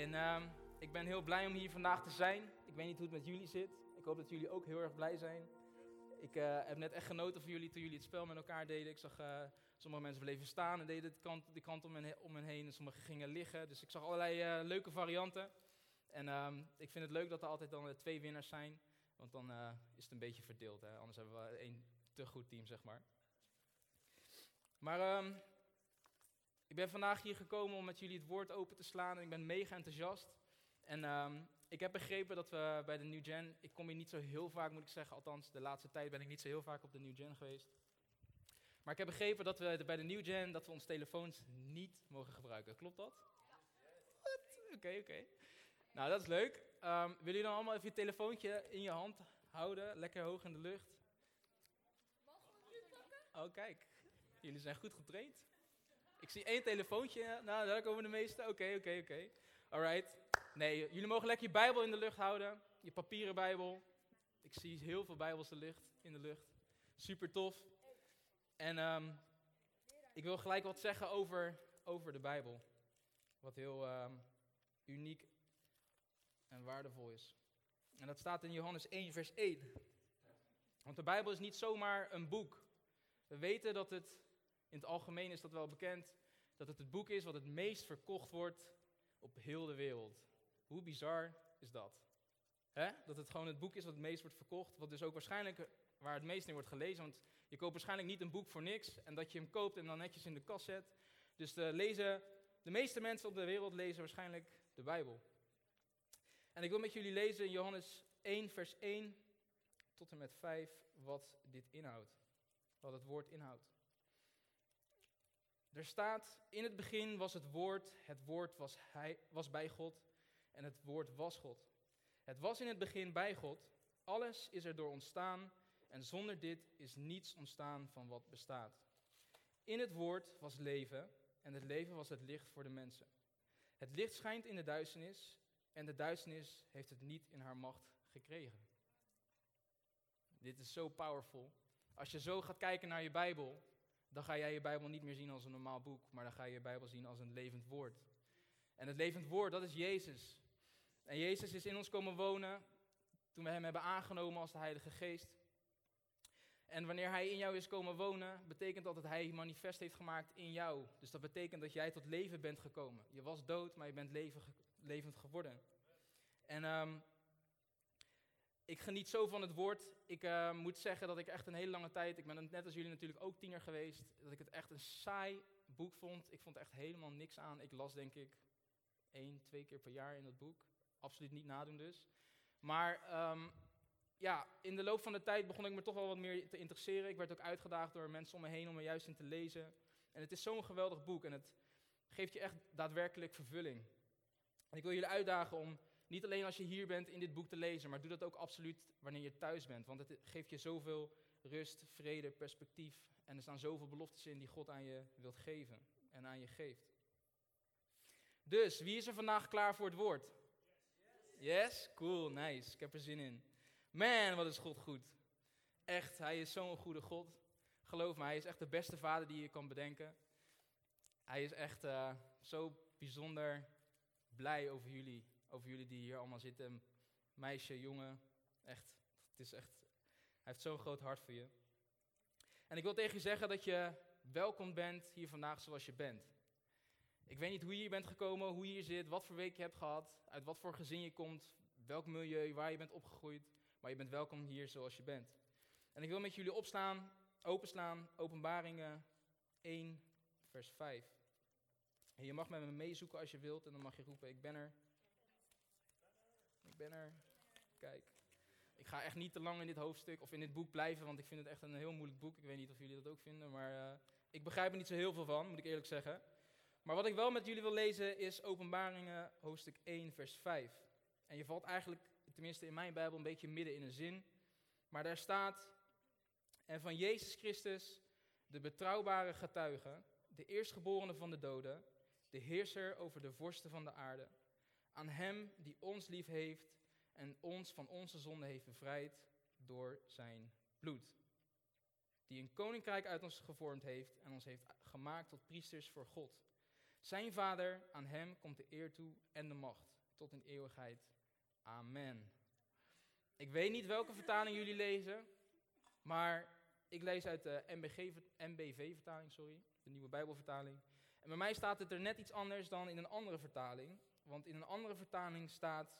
En ehm, ik ben heel blij om hier vandaag te zijn. Ik weet niet hoe het met jullie zit. Ik hoop dat jullie ook heel erg blij zijn. Ik eh, heb net echt genoten van jullie toen jullie het spel met elkaar deden. Ik zag uh, sommige mensen bleven staan en deden de kant, de kant om, hen, om heen. En sommigen gingen liggen. Dus ik zag allerlei uh, leuke varianten. En um, ik vind het leuk dat er altijd dan twee winnaars zijn. Want dan is het een beetje verdeeld. Hè? Anders hebben we een te goed team, zeg maar. Maar um, ik ben vandaag hier gekomen om met jullie het woord open te slaan. En ik ben mega enthousiast. En um, ik heb begrepen dat we bij de New Gen, ik kom hier niet zo heel vaak moet ik zeggen, althans de laatste tijd ben ik niet zo heel vaak op de New Gen geweest. Maar ik heb begrepen dat we bij de New Gen, dat we onze telefoons niet mogen gebruiken. Klopt dat? Oké, oké. Okay. Nou, dat is leuk. Um, willen jullie dan allemaal even je telefoontje in je hand houden, lekker hoog in de lucht? Oh, kijk. Jullie zijn goed getraind. Ik zie één telefoontje. Nou, daar komen de meeste. Oké, oké, oké. Alright. Nee, jullie mogen lekker je Bijbel in de lucht houden. Je papieren Bijbel. Ik zie heel veel Bijbels in de lucht. Super tof. En um, ik wil gelijk wat zeggen over, over de Bijbel. Wat heel um, uniek en waardevol is. En dat staat in Johannes 1, vers 1. Want de Bijbel is niet zomaar een boek. We weten dat het, in het algemeen is dat wel bekend, dat het het boek is wat het meest verkocht wordt op heel de wereld. Hoe bizar is dat? Dat het gewoon het boek is wat het meest wordt verkocht, wat dus ook waarschijnlijk waar het meest in wordt gelezen. Want je koopt waarschijnlijk niet een boek voor niks en dat je hem koopt en dan netjes in de kast zet. Dus de, lezen, de meeste mensen op de wereld lezen waarschijnlijk de Bijbel. En ik wil met jullie lezen in Johannes 1, vers 1 tot en met 5 wat dit inhoudt. Wat het woord inhoudt. Er staat, in het begin was het woord, het woord was, hij, was bij God en het woord was God. Het was in het begin bij God, alles is er door ontstaan en zonder dit is niets ontstaan van wat bestaat. In het woord was leven en het leven was het licht voor de mensen. Het licht schijnt in de duisternis en de duisternis heeft het niet in haar macht gekregen. Dit is zo powerful. Als je zo gaat kijken naar je Bijbel, dan ga jij je Bijbel niet meer zien als een normaal boek, maar dan ga je je Bijbel zien als een levend woord. En het levend woord, dat is Jezus. En Jezus is in ons komen wonen toen we Hem hebben aangenomen als de Heilige Geest. En wanneer Hij in jou is komen wonen, betekent dat dat Hij manifest heeft gemaakt in jou. Dus dat betekent dat jij tot leven bent gekomen. Je was dood, maar je bent leven, levend geworden. En um, ik geniet zo van het woord. Ik uh, moet zeggen dat ik echt een hele lange tijd, ik ben net als jullie natuurlijk ook tiener geweest, dat ik het echt een saai boek vond. Ik vond echt helemaal niks aan. Ik las denk ik één, twee keer per jaar in dat boek. Absoluut niet nadoen dus. Maar um, ja, in de loop van de tijd begon ik me toch wel wat meer te interesseren. Ik werd ook uitgedaagd door mensen om me heen om er juist in te lezen. En het is zo'n geweldig boek en het geeft je echt daadwerkelijk vervulling. En ik wil jullie uitdagen om niet alleen als je hier bent in dit boek te lezen, maar doe dat ook absoluut wanneer je thuis bent. Want het geeft je zoveel rust, vrede, perspectief. En er staan zoveel beloftes in die God aan je wilt geven en aan je geeft. Dus, wie is er vandaag klaar voor het woord? Yes? Cool, nice. Ik heb er zin in. Man, wat is God goed. Echt, hij is zo'n goede God. Geloof me, hij is echt de beste vader die je kan bedenken. Hij is echt uh, zo bijzonder blij over jullie over jullie die hier allemaal zitten. Meisje, jongen, echt, het is echt, hij heeft zo'n groot hart voor je. En ik wil tegen je zeggen dat je welkom bent hier vandaag zoals je bent. Ik weet niet hoe je hier bent gekomen, hoe je hier zit, wat voor week je hebt gehad, uit wat voor gezin je komt, welk milieu, waar je bent opgegroeid. Maar je bent welkom hier zoals je bent. En ik wil met jullie opstaan, openslaan, openbaringen 1, vers 5. En je mag met me meezoeken als je wilt en dan mag je roepen, ik ben er. Ik ben er. Kijk. Ik ga echt niet te lang in dit hoofdstuk of in dit boek blijven, want ik vind het echt een heel moeilijk boek. Ik weet niet of jullie dat ook vinden, maar uh, ik begrijp er niet zo heel veel van, moet ik eerlijk zeggen. Maar wat ik wel met jullie wil lezen is Openbaringen hoofdstuk 1, vers 5. En je valt eigenlijk, tenminste in mijn Bijbel, een beetje midden in een zin. Maar daar staat, en van Jezus Christus, de betrouwbare getuige, de eerstgeborene van de doden, de heerser over de vorsten van de aarde aan Hem die ons lief heeft en ons van onze zonde heeft bevrijd door zijn bloed. Die een koninkrijk uit ons gevormd heeft en ons heeft gemaakt tot priesters voor God. Zijn Vader, aan hem komt de eer toe en de macht, tot in eeuwigheid. Amen. Ik weet niet welke vertaling jullie lezen, maar ik lees uit de MBV-vertaling, sorry, de nieuwe Bijbelvertaling. En bij mij staat het er net iets anders dan in een andere vertaling. Want in een andere vertaling staat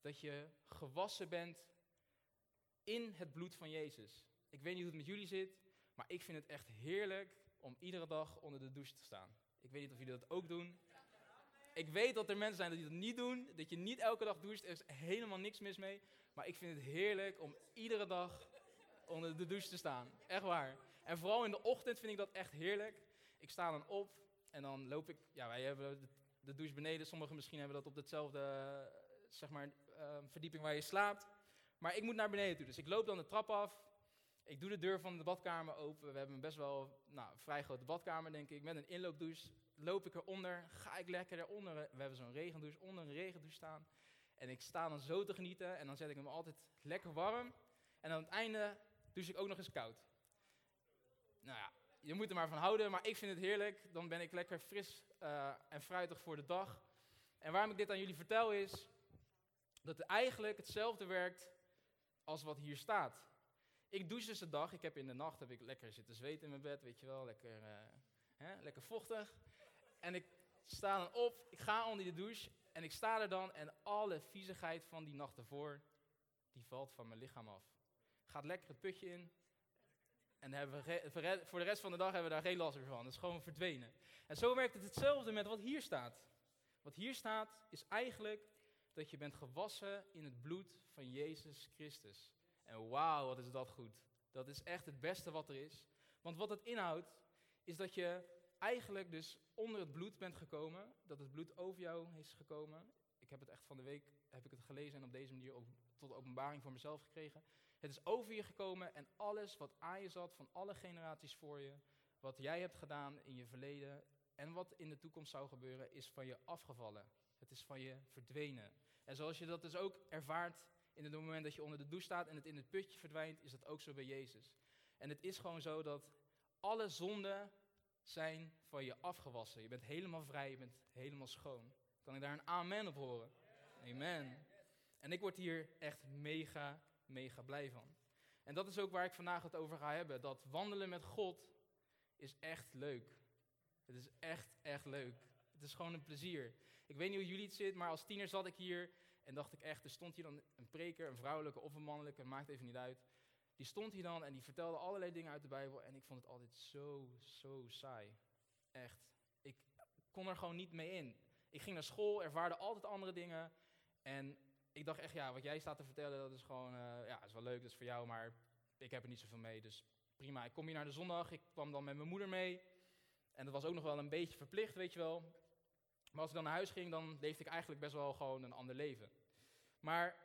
dat je gewassen bent in het bloed van Jezus. Ik weet niet hoe het met jullie zit, maar ik vind het echt heerlijk om iedere dag onder de douche te staan. Ik weet niet of jullie dat ook doen. Ik weet dat er mensen zijn die dat niet doen, dat je niet elke dag doucht, er is helemaal niks mis mee. Maar ik vind het heerlijk om iedere dag onder de douche te staan. Echt waar. En vooral in de ochtend vind ik dat echt heerlijk. Ik sta dan op en dan loop ik, ja wij hebben de, douche beneden, sommigen misschien hebben dat op hetzelfde, zeg maar, uh, verdieping waar je slaapt. Maar ik moet naar beneden toe, dus ik loop dan de trap af. Ik doe de deur van de badkamer open. We hebben een best wel nou, vrij grote badkamer, denk ik, met een inloopdouche. Loop ik eronder, ga ik lekker eronder. We hebben zo'n regendouche, onder een regendouche staan. En ik sta dan zo te genieten en dan zet ik hem altijd lekker warm. En aan het einde douche ik ook nog eens koud. Nou ja, je moet er maar van houden, maar ik vind het heerlijk. Dan ben ik lekker fris uh, en fruitig voor de dag. En waarom ik dit aan jullie vertel is dat het eigenlijk hetzelfde werkt als wat hier staat. Ik douche dus de dag, ik heb in de nacht heb ik lekker zitten zweten in mijn bed, weet je wel, lekker, uh, hè, lekker vochtig. En ik sta dan op, ik ga onder de douche en ik sta er dan en alle viezigheid van die nacht ervoor, die valt van mijn lichaam af. Gaat lekker het putje in en hebben we voor de rest van de dag hebben we daar geen last meer van. Dat is gewoon verdwenen. En zo werkt het hetzelfde met wat hier staat. Wat hier staat is eigenlijk dat je bent gewassen in het bloed van Jezus Christus. En wauw, wat is dat goed. Dat is echt het beste wat er is. Want wat het inhoudt, is dat je eigenlijk dus onder het bloed bent gekomen. Dat het bloed over jou is gekomen. Ik heb het echt van de week heb ik het gelezen en op deze manier ook tot openbaring voor mezelf gekregen. Het is over je gekomen en alles wat aan je zat van alle generaties voor je, wat jij hebt gedaan in je verleden en wat in de toekomst zou gebeuren, is van je afgevallen. Het is van je verdwenen. En zoals je dat dus ook ervaart in het moment dat je onder de douche staat en het in het putje verdwijnt, is dat ook zo bij Jezus. En het is gewoon zo dat alle zonden zijn van je afgewassen. Je bent helemaal vrij, je bent helemaal schoon. Kan ik daar een amen op horen? Amen. En ik word hier echt mega, mega blij van. En dat is ook waar ik vandaag het over ga hebben. Dat wandelen met God is echt leuk. Het is echt, echt leuk. Het is gewoon een plezier. Ik weet niet hoe jullie het zit, maar als tiener zat ik hier en dacht ik echt, er stond hier dan een preker, een vrouwelijke of een mannelijke, maakt even niet uit. Die stond hier dan en die vertelde allerlei dingen uit de Bijbel en ik vond het altijd zo, zo saai. Echt. Ik kon er gewoon niet mee in. Ik ging naar school, ervaarde altijd andere dingen en ik dacht echt, ja, wat jij staat te vertellen, dat is gewoon, uh, ja, is wel leuk, dat is voor jou, maar ik heb er niet zoveel mee, dus prima. Ik kom hier naar de zondag, ik kwam dan met mijn moeder mee en dat was ook nog wel een beetje verplicht, weet je wel. Maar als ik dan naar huis ging, dan leefde ik eigenlijk best wel gewoon een ander leven. Maar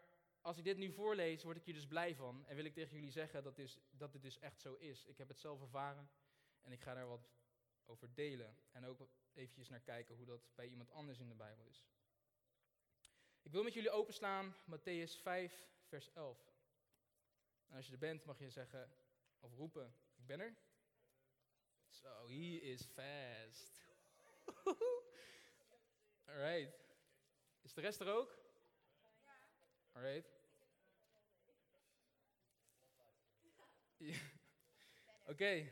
als ik dit nu voorlees, word ik hier dus blij van. En wil ik tegen jullie zeggen dat, is, dat dit dus echt zo is. Ik heb het zelf ervaren en ik ga daar wat over delen. En ook eventjes naar kijken hoe dat bij iemand anders in de Bijbel is. Ik wil met jullie openslaan Matthäus 5, vers 11. En als je er bent, mag je zeggen of roepen, ik ben er. Zo, he is fast. Alright. Is de rest er ook? Alright. Ja. Oké.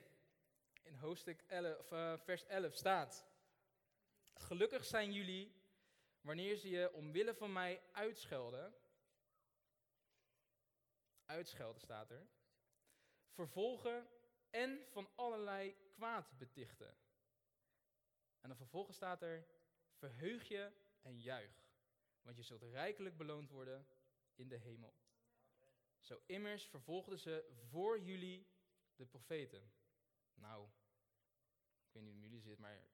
In hoofdstuk 11, uh, vers 11 staat: Gelukkig zijn jullie wanneer ze je omwille van mij uitschelden. Uitschelden staat er. Vervolgen en van allerlei kwaad betichten. En dan vervolgens staat er Verheug je en juich, want je zult rijkelijk beloond worden in de hemel. Zo immers vervolgden ze voor jullie de profeten. Nou, ik weet niet hoe jullie zit, maar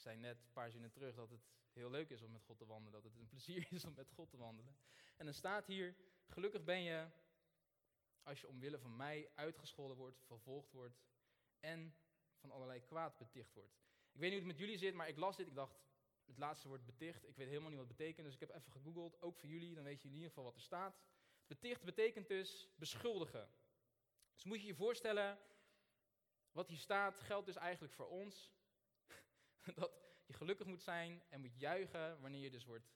zei net een paar zinnen terug dat het heel leuk is om met God te wandelen, dat het een plezier is om met God te wandelen. En dan staat hier, gelukkig ben je als je omwille van mij uitgescholden wordt, vervolgd wordt en van allerlei kwaad beticht wordt. Ik weet niet hoe het met jullie zit, maar ik las dit, ik dacht, het laatste woord beticht. Ik weet helemaal niet wat het betekent, dus ik heb even gegoogeld. Ook voor jullie, dan weet je in ieder geval wat er staat. Beticht betekent dus beschuldigen. Dus moet je je voorstellen, wat hier staat geldt dus eigenlijk voor ons. dat je gelukkig moet zijn en moet juichen wanneer je dus wordt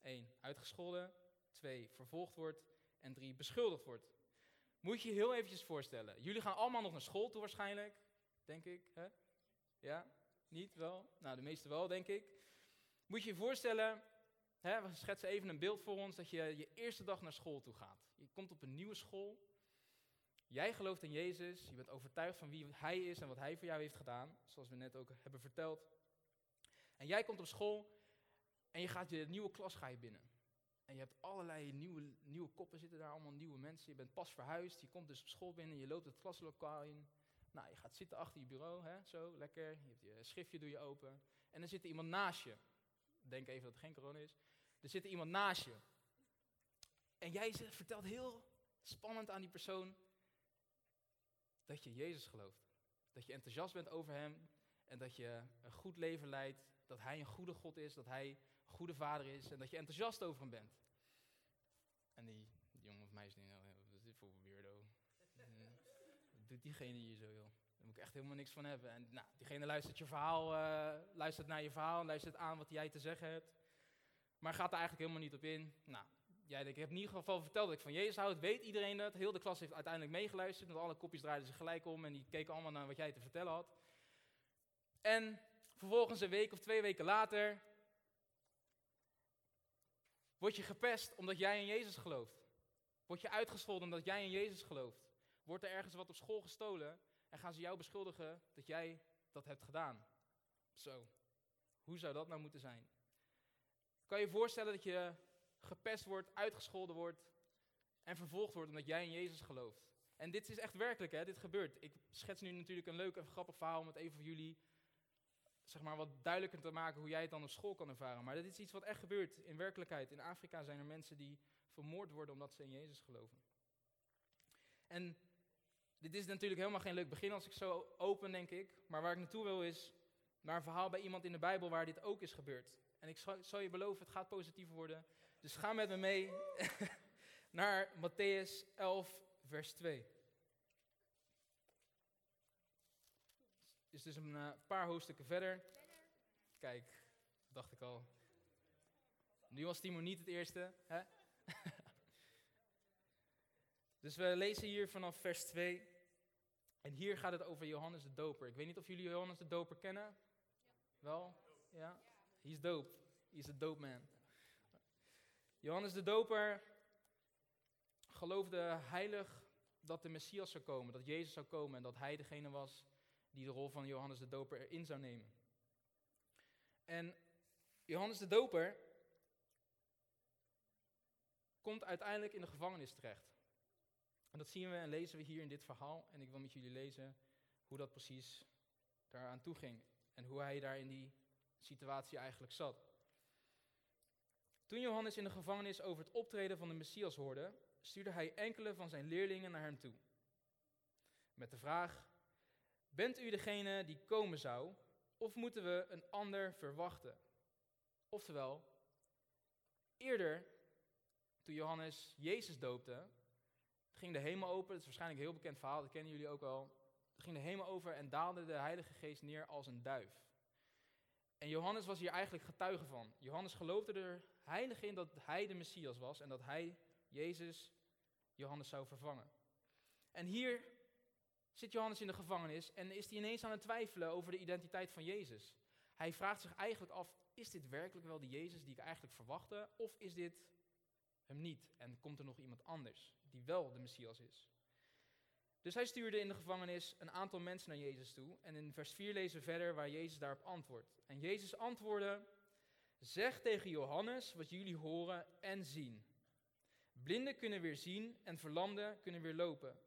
1. Uitgescholden. 2. Vervolgd wordt. En 3. Beschuldigd wordt. Moet je je heel eventjes voorstellen. Jullie gaan allemaal nog naar school toe waarschijnlijk. Denk ik. Hè? Ja? Niet? Wel? Nou, de meeste wel, denk ik. Moet je je voorstellen, hè, we schetsen even een beeld voor ons, dat je je eerste dag naar school toe gaat. Je komt op een nieuwe school. Jij gelooft in Jezus, je bent overtuigd van wie Hij is en wat Hij voor jou heeft gedaan, zoals we net ook hebben verteld. En jij komt op school en je gaat je nieuwe klas binnen. En je hebt allerlei nieuwe, nieuwe koppen zitten daar, allemaal nieuwe mensen. Je bent pas verhuisd, je komt dus op school binnen, je loopt het klaslokaal in. Nou, je gaat zitten achter je bureau, hè, zo, lekker. Je hebt je schriftje doe je open. En dan zit er iemand naast je. Denk even dat het geen corona is. Er zit er iemand naast je. En jij vertelt heel spannend aan die persoon dat je Jezus gelooft. Dat je enthousiast bent over Hem en dat je een goed leven leidt. Dat Hij een goede God is, dat Hij een goede vader is en dat je enthousiast over Hem bent. En die, die jongen of meisje, nou, is dit voor weirdo? Wat doet diegene hier zo, joh? Daar moet ik echt helemaal niks van hebben. En nou, diegene luistert je verhaal, uh, luistert naar je verhaal, luistert aan wat jij te zeggen hebt. Maar gaat er eigenlijk helemaal niet op in. Nou, jij ik heb in ieder geval verteld dat ik van Jezus houd, weet iedereen dat. Heel de klas heeft uiteindelijk meegeluisterd, want alle kopjes draaiden zich gelijk om en die keken allemaal naar wat jij te vertellen had. En vervolgens een week of twee weken later word je gepest omdat jij in Jezus gelooft. Word je uitgescholden omdat jij in Jezus gelooft. Wordt er ergens wat op school gestolen en gaan ze jou beschuldigen dat jij dat hebt gedaan. Zo, hoe zou dat nou moeten zijn? Kan je je voorstellen dat je gepest wordt, uitgescholden wordt en vervolgd wordt omdat jij in Jezus gelooft? En dit is echt werkelijk, hè? dit gebeurt. Ik schets nu natuurlijk een leuk en grappig verhaal om het even voor jullie zeg maar, wat duidelijker te maken hoe jij het dan op school kan ervaren. Maar dit is iets wat echt gebeurt in werkelijkheid. In Afrika zijn er mensen die vermoord worden omdat ze in Jezus geloven. En dit is natuurlijk helemaal geen leuk begin als ik zo open, denk ik. Maar waar ik naartoe wil is naar een verhaal bij iemand in de Bijbel waar dit ook is gebeurd. En ik zal, je beloven, het gaat positief worden. Dus ga met me mee naar Matthäus 11, vers 2. Is dus een uh, paar hoofdstukken verder. Kijk, dacht ik al. Nu was Timo niet het eerste. Hè? dus we lezen hier vanaf vers 2. En hier gaat het over Johannes de Doper. Ik weet niet of jullie Johannes de Doper kennen. Ja. Wel? Ja? He's dope. He's a dope man. Johannes de Doper geloofde heilig dat de Messias zou komen, dat Jezus zou komen en dat hij degene was die de rol van Johannes de Doper erin zou nemen. En Johannes de Doper komt uiteindelijk in de gevangenis terecht. En dat zien we en lezen we hier in dit verhaal. En ik wil met jullie lezen hoe dat precies daaraan toe ging. En hoe hij daar in die situatie eigenlijk zat. Toen Johannes in de gevangenis over het optreden van de Messias hoorde, stuurde hij enkele van zijn leerlingen naar hem toe. Met de vraag: Bent u degene die komen zou, of moeten we een ander verwachten? Oftewel, eerder, toen Johannes Jezus doopte, ging de hemel open. Dat is waarschijnlijk een heel bekend verhaal, dat kennen jullie ook al. ging de hemel over en daalde de Heilige Geest neer als een duif. En Johannes was hier eigenlijk getuige van. Johannes geloofde er heilig in dat hij de Messias was en dat hij, Jezus, Johannes zou vervangen. En hier zit Johannes in de gevangenis en is hij ineens aan het twijfelen over de identiteit van Jezus. Hij vraagt zich eigenlijk af, is dit werkelijk wel de Jezus die ik eigenlijk verwachtte? Of is dit hem niet en komt er nog iemand anders die wel de Messias is? Dus hij stuurde in de gevangenis een aantal mensen naar Jezus toe. En in vers 4 lezen we verder waar Jezus daarop antwoordt. En Jezus antwoordde, zeg tegen Johannes wat jullie horen en zien. Blinden kunnen weer zien en verlamden kunnen weer lopen.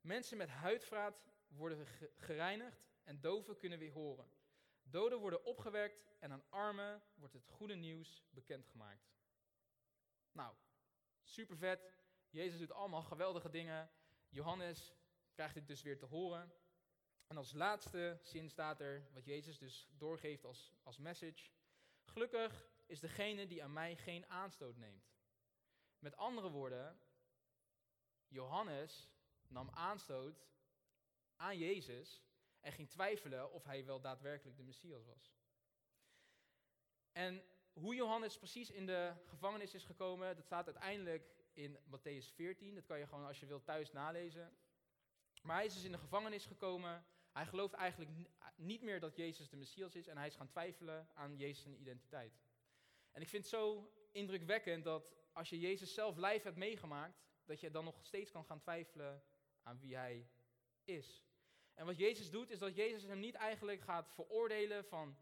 Mensen met huidvraat worden gereinigd en doven kunnen weer horen. Doden worden opgewekt en aan armen wordt het goede nieuws bekendgemaakt. Nou, super vet. Jezus doet allemaal geweldige dingen. Johannes krijgt dit dus weer te horen. En als laatste zin staat er, wat Jezus dus doorgeeft als, als message. Gelukkig is degene die aan mij geen aanstoot neemt. Met andere woorden, Johannes nam aanstoot aan Jezus en ging twijfelen of hij wel daadwerkelijk de Messias was. En hoe Johannes precies in de gevangenis is gekomen, dat staat uiteindelijk in Matthäus 14. Dat kan je gewoon als je wilt thuis nalezen. Maar hij is dus in de gevangenis gekomen. Hij gelooft eigenlijk niet meer dat Jezus de Messias is en hij is gaan twijfelen aan Jezus' identiteit. En ik vind het zo indrukwekkend dat als je Jezus zelf lijf hebt meegemaakt, dat je dan nog steeds kan gaan twijfelen aan wie hij is. En wat Jezus doet, is dat Jezus hem niet eigenlijk gaat veroordelen van,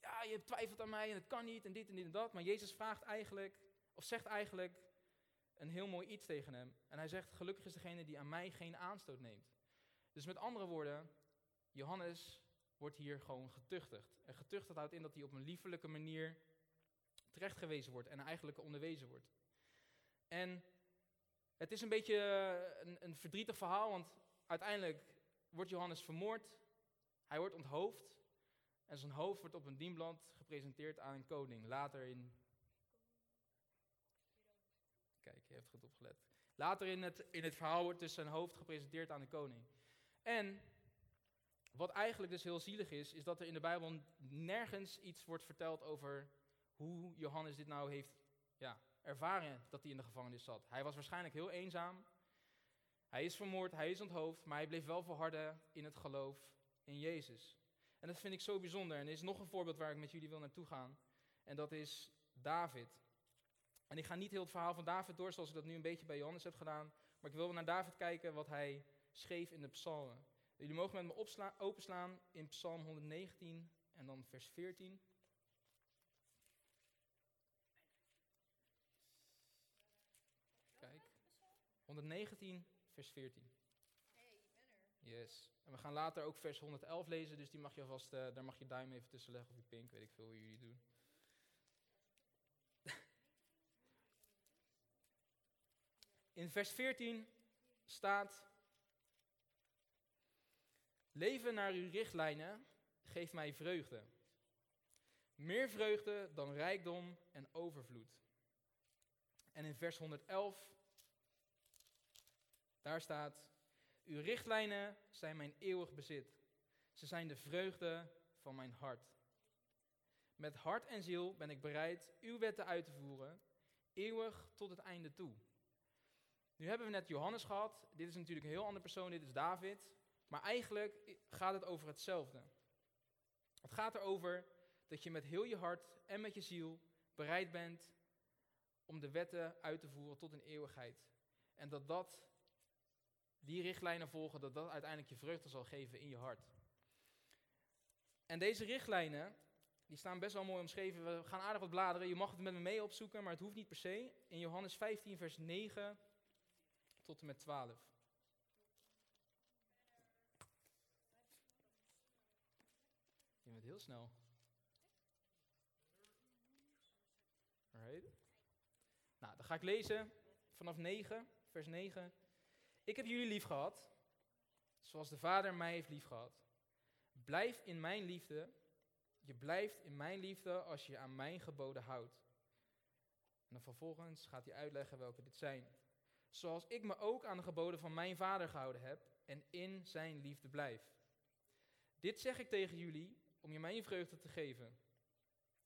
ja, je twijfelt aan mij en het kan niet en dit en dit en dat. Maar Jezus vraagt eigenlijk, of zegt eigenlijk een heel mooi iets tegen hem. En hij zegt, gelukkig is degene die aan mij geen aanstoot neemt. Dus met andere woorden, Johannes wordt hier gewoon getuchtigd. En getuchtigd houdt in dat hij op een liefelijke manier terechtgewezen wordt en eigenlijk onderwezen wordt. En het is een beetje een, een verdrietig verhaal, want uiteindelijk wordt Johannes vermoord. Hij wordt onthoofd. En zijn hoofd wordt op een dienblad gepresenteerd aan een koning. Later in. Kijk, je hebt goed opgelet. Later in het, in het verhaal wordt dus zijn hoofd gepresenteerd aan de koning. En wat eigenlijk dus heel zielig is, is dat er in de Bijbel nergens iets wordt verteld over hoe Johannes dit nou heeft ja, ervaren dat hij in de gevangenis zat. Hij was waarschijnlijk heel eenzaam. Hij is vermoord, hij is onthoofd, maar hij bleef wel volharden in het geloof in Jezus. En dat vind ik zo bijzonder. En er is nog een voorbeeld waar ik met jullie wil naartoe gaan. En dat is David. En ik ga niet heel het verhaal van David door, zoals ik dat nu een beetje bij Johannes heb gedaan. Maar ik wil naar David kijken wat hij schreef in de psalmen. Jullie mogen met me openslaan in Psalm 119 en dan vers 14. 119, vers 14. Hey, ik ben er. Yes. En we gaan later ook vers 111 lezen, dus die mag je vast, uh, daar mag je duim even tussen leggen of je pink, weet ik veel hoe jullie doen. In vers 14 staat: Leven naar uw richtlijnen geeft mij vreugde. Meer vreugde dan rijkdom en overvloed. En in vers 111 daar staat, uw richtlijnen zijn mijn eeuwig bezit. Ze zijn de vreugde van mijn hart. Met hart en ziel ben ik bereid uw wetten uit te voeren, eeuwig tot het einde toe. Nu hebben we net Johannes gehad. Dit is natuurlijk een heel andere persoon, dit is David. Maar eigenlijk gaat het over hetzelfde. Het gaat erover dat je met heel je hart en met je ziel bereid bent om de wetten uit te voeren tot een eeuwigheid. En dat dat die richtlijnen volgen, dat dat uiteindelijk je vreugde zal geven in je hart. En deze richtlijnen, die staan best wel mooi omschreven. We gaan aardig wat bladeren. Je mag het met me mee opzoeken, maar het hoeft niet per se. In Johannes 15, vers 9 tot en met 12. Heel snel. Alright. Nou, dan ga ik lezen vanaf 9, vers 9. Ik heb jullie lief gehad, zoals de Vader mij heeft lief gehad. Blijf in mijn liefde. Je blijft in mijn liefde als je aan mijn geboden houdt. En dan vervolgens gaat hij uitleggen welke dit zijn. Zoals ik me ook aan de geboden van mijn vader gehouden heb en in zijn liefde blijf. Dit zeg ik tegen jullie om je mijn vreugde te geven.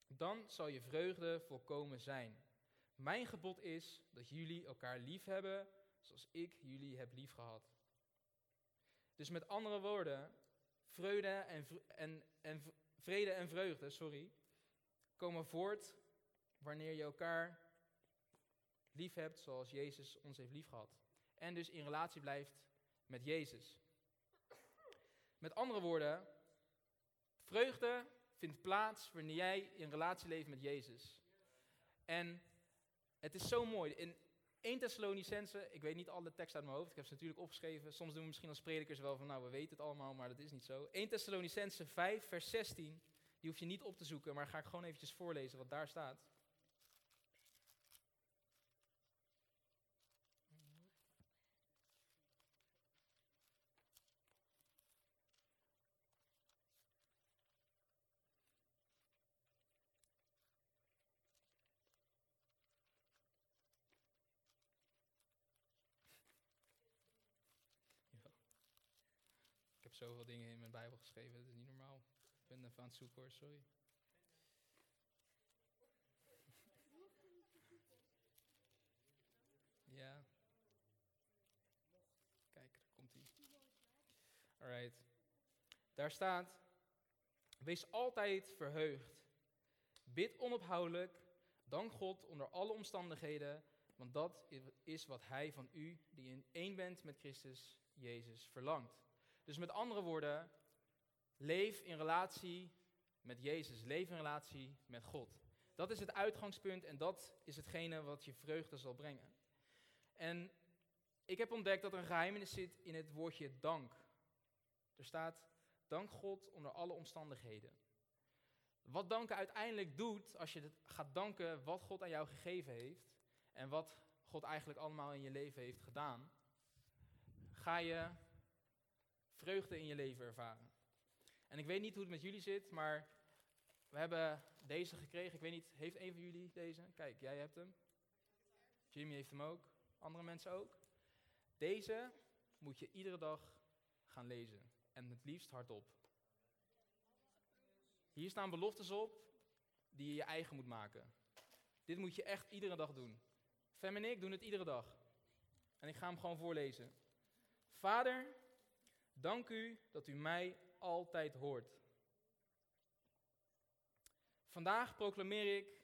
Dan zal je vreugde volkomen zijn. Mijn gebod is dat jullie elkaar lief hebben zoals ik jullie heb lief gehad. Dus met andere woorden, vreugde en, en, en, vrede en vreugde sorry, komen voort wanneer je elkaar lief hebt zoals Jezus ons heeft lief gehad. En dus in relatie blijft met Jezus. Met andere woorden, vreugde vindt plaats wanneer jij in relatie leeft met Jezus. En het is zo mooi. In, 1 Thessalonicense, ik weet niet alle teksten uit mijn hoofd, ik heb ze natuurlijk opgeschreven. Soms doen we misschien als predikers wel van, nou we weten het allemaal, maar dat is niet zo. 1 Thessalonicense 5, vers 16, die hoef je niet op te zoeken, maar ga ik gewoon eventjes voorlezen wat daar staat. zoveel dingen in mijn Bijbel geschreven, dat is niet normaal. Ik ben even aan het zoeken hoor, sorry. Ja. Kijk, daar komt hij. Alright. Daar staat: Wees altijd verheugd. Bid onophoudelijk. Dank God onder alle omstandigheden, want dat is wat Hij van u, die in één bent met Christus Jezus, verlangt. Dus met andere woorden, leef in relatie met Jezus, leef in relatie met God. Dat is het uitgangspunt en dat is hetgene wat je vreugde zal brengen. En ik heb ontdekt dat er een geheimenis zit in het woordje dank. Er staat, dank God onder alle omstandigheden. Wat danken uiteindelijk doet, als je gaat danken wat God aan jou gegeven heeft en wat God eigenlijk allemaal in je leven heeft gedaan, ga je vreugde in je leven ervaren. En ik weet niet hoe het met jullie zit, maar we hebben deze gekregen. Ik weet niet, heeft een van jullie deze? Kijk, jij hebt hem. Jimmy heeft hem ook. Andere mensen ook. Deze moet je iedere dag gaan lezen. En het liefst hardop. Hier staan beloftes op die je je eigen moet maken. Dit moet je echt iedere dag doen. Fem en ik doen het iedere dag. En ik ga hem gewoon voorlezen. Vader, dank u dat u mij altijd hoort. Vandaag proclameer ik,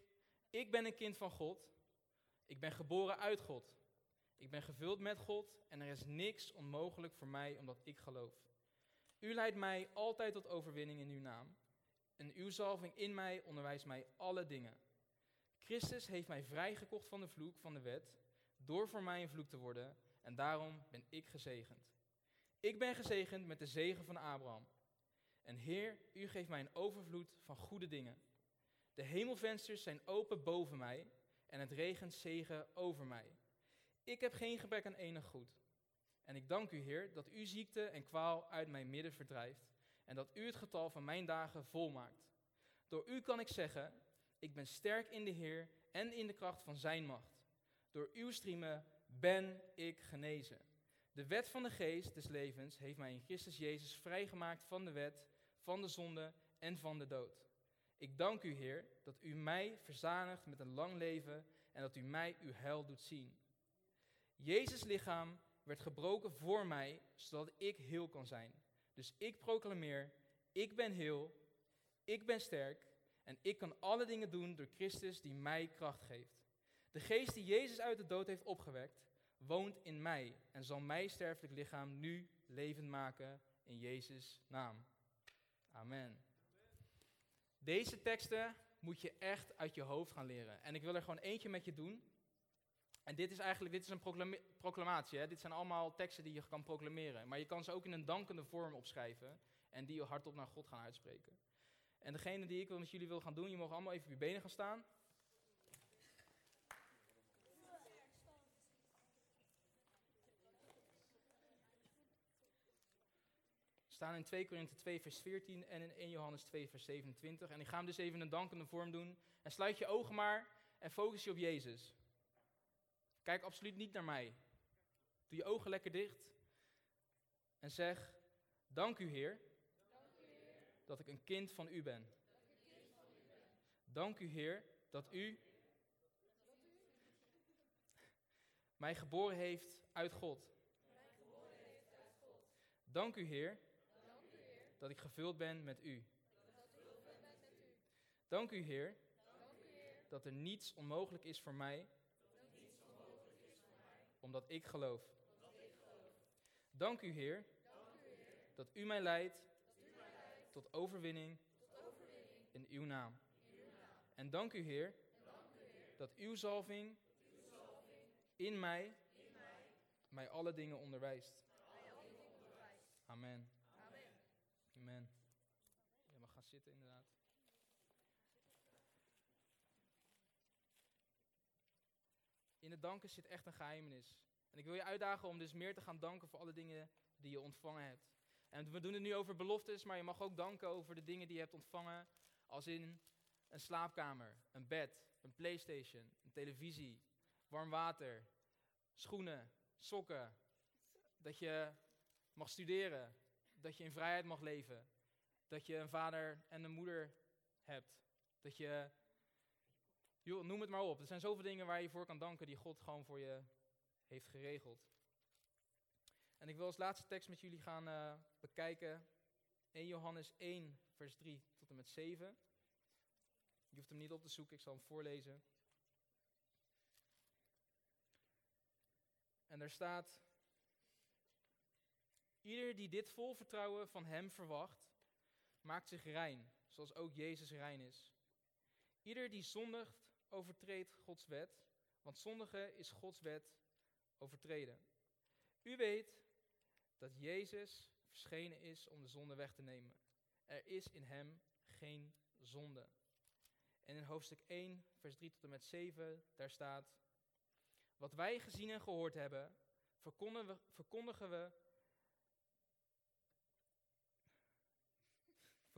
ik ben een kind van God. Ik ben geboren uit God. Ik ben gevuld met God en er is niks onmogelijk voor mij omdat ik geloof. U leidt mij altijd tot overwinning in uw naam. En uw zalving in mij onderwijst mij alle dingen. Christus heeft mij vrijgekocht van de vloek van de wet, door voor mij een vloek te worden, en daarom ben ik gezegend. Ik ben gezegend met de zegen van Abraham. En Heer, u geeft mij een overvloed van goede dingen. De hemelvensters zijn open boven mij en het regent zegen over mij. Ik heb geen gebrek aan enig goed. En ik dank u, Heer, dat u ziekte en kwaal uit mijn midden verdrijft en dat u het getal van mijn dagen volmaakt. Door u kan ik zeggen, ik ben sterk in de Heer en in de kracht van zijn macht. Door uw striemen ben ik genezen. De wet van de geest des levens heeft mij in Christus Jezus vrijgemaakt van de wet, van de zonde en van de dood. Ik dank u, Heer, dat u mij verzanigt met een lang leven en dat u mij uw heil doet zien. Jezus' lichaam werd gebroken voor mij, zodat ik heel kan zijn. Dus ik proclameer, ik ben heel, ik ben sterk en ik kan alle dingen doen door Christus die mij kracht geeft. De geest die Jezus uit de dood heeft opgewekt, woont in mij en zal mijn sterfelijk lichaam nu levend maken in Jezus' naam. Amen. Deze teksten moet je echt uit je hoofd gaan leren. En ik wil er gewoon eentje met je doen. En dit is eigenlijk dit is een proclamatie. Hè? Dit zijn allemaal teksten die je kan proclameren. Maar je kan ze ook in een dankende vorm opschrijven. En die hardop naar God gaan uitspreken. En degene die ik met jullie wil gaan doen, je mag allemaal even op je benen gaan staan. Staan in 2 Korinthe 2 vers 14 en in 1 Johannes 2 vers 27. En ik ga hem dus even in een dankende vorm doen. En sluit je ogen maar en focus je op Jezus. Kijk absoluut niet naar mij. Doe je ogen lekker dicht. En zeg, dank u Heer, dat ik een kind van u ben. Dank u Heer, dat u mij geboren heeft uit God. Dank u Heer, dat ik gevuld ben met u. Dank u Heer, dat er niets onmogelijk is voor mij omdat ik geloof. Dank u, Heer, dat u mij leidt tot overwinning in uw naam. En dank u, Heer, dat uw zalving in mij mij alle dingen onderwijst. Amen. Inderdaad. in het danken zit echt een geheimenis. En ik wil je uitdagen om dus meer te gaan danken voor alle dingen die je ontvangen hebt. En we doen het nu over beloftes, maar je mag ook danken over de dingen die je hebt ontvangen. Als in een slaapkamer, een bed, een playstation, een televisie, warm water, schoenen, sokken. Dat je mag studeren, dat je in vrijheid mag leven. Dat je een vader en een moeder hebt. Dat je Joh, noem het maar op. Er zijn zoveel dingen waar je voor kan danken die God gewoon voor je heeft geregeld. En ik wil als laatste tekst met jullie gaan eh, bekijken. 1 Johannes 1, vers 3 tot en met 7. Je hoeft hem niet op te zoeken, ik zal hem voorlezen. En daar staat: Ieder die dit vol vertrouwen van hem verwacht, maakt zich rein, zoals ook Jezus rein is. Ieder die zondigt, overtreedt Gods wet, want zondigen is Gods wet overtreden. U weet dat Jezus verschenen is om de zonde weg te nemen. Er is in hem geen zonde. En in hoofdstuk 1, vers 3 tot en met 7, daar staat: Wat wij gezien en gehoord hebben, verkondigen we, verkondigen we,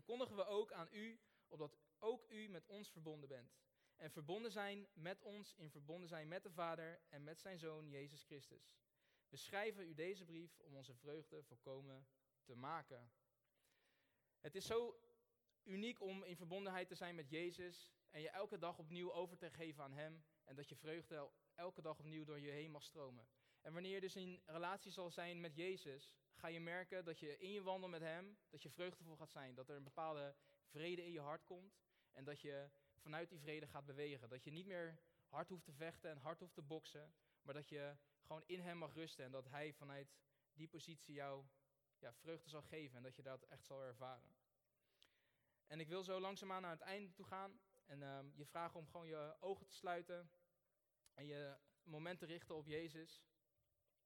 verkondigen we ook aan u, opdat ook u met ons verbonden bent. En verbonden zijn met ons, in verbonden zijn met de Vader en met zijn Zoon Jezus Christus. We schrijven u deze brief om onze vreugde volkomen te maken. Het is zo uniek om in verbondenheid te zijn met Jezus en je elke dag opnieuw over te geven aan Hem en dat je vreugde elke dag opnieuw door je heen mag stromen. En wanneer je dus in relatie zal zijn met Jezus, ga je merken dat je in je wandel met Hem, dat je vreugdevol gaat zijn, dat er een bepaalde vrede in je hart komt en dat je vanuit die vrede gaat bewegen. Dat je niet meer hard hoeft te vechten en hard hoeft te boksen, maar dat je gewoon in Hem mag rusten en dat Hij vanuit die positie jou ja, vreugde zal geven en dat je dat echt zal ervaren. En ik wil zo langzaamaan naar het einde toe gaan en um, je vragen om gewoon je ogen te sluiten en je moment te richten op Jezus.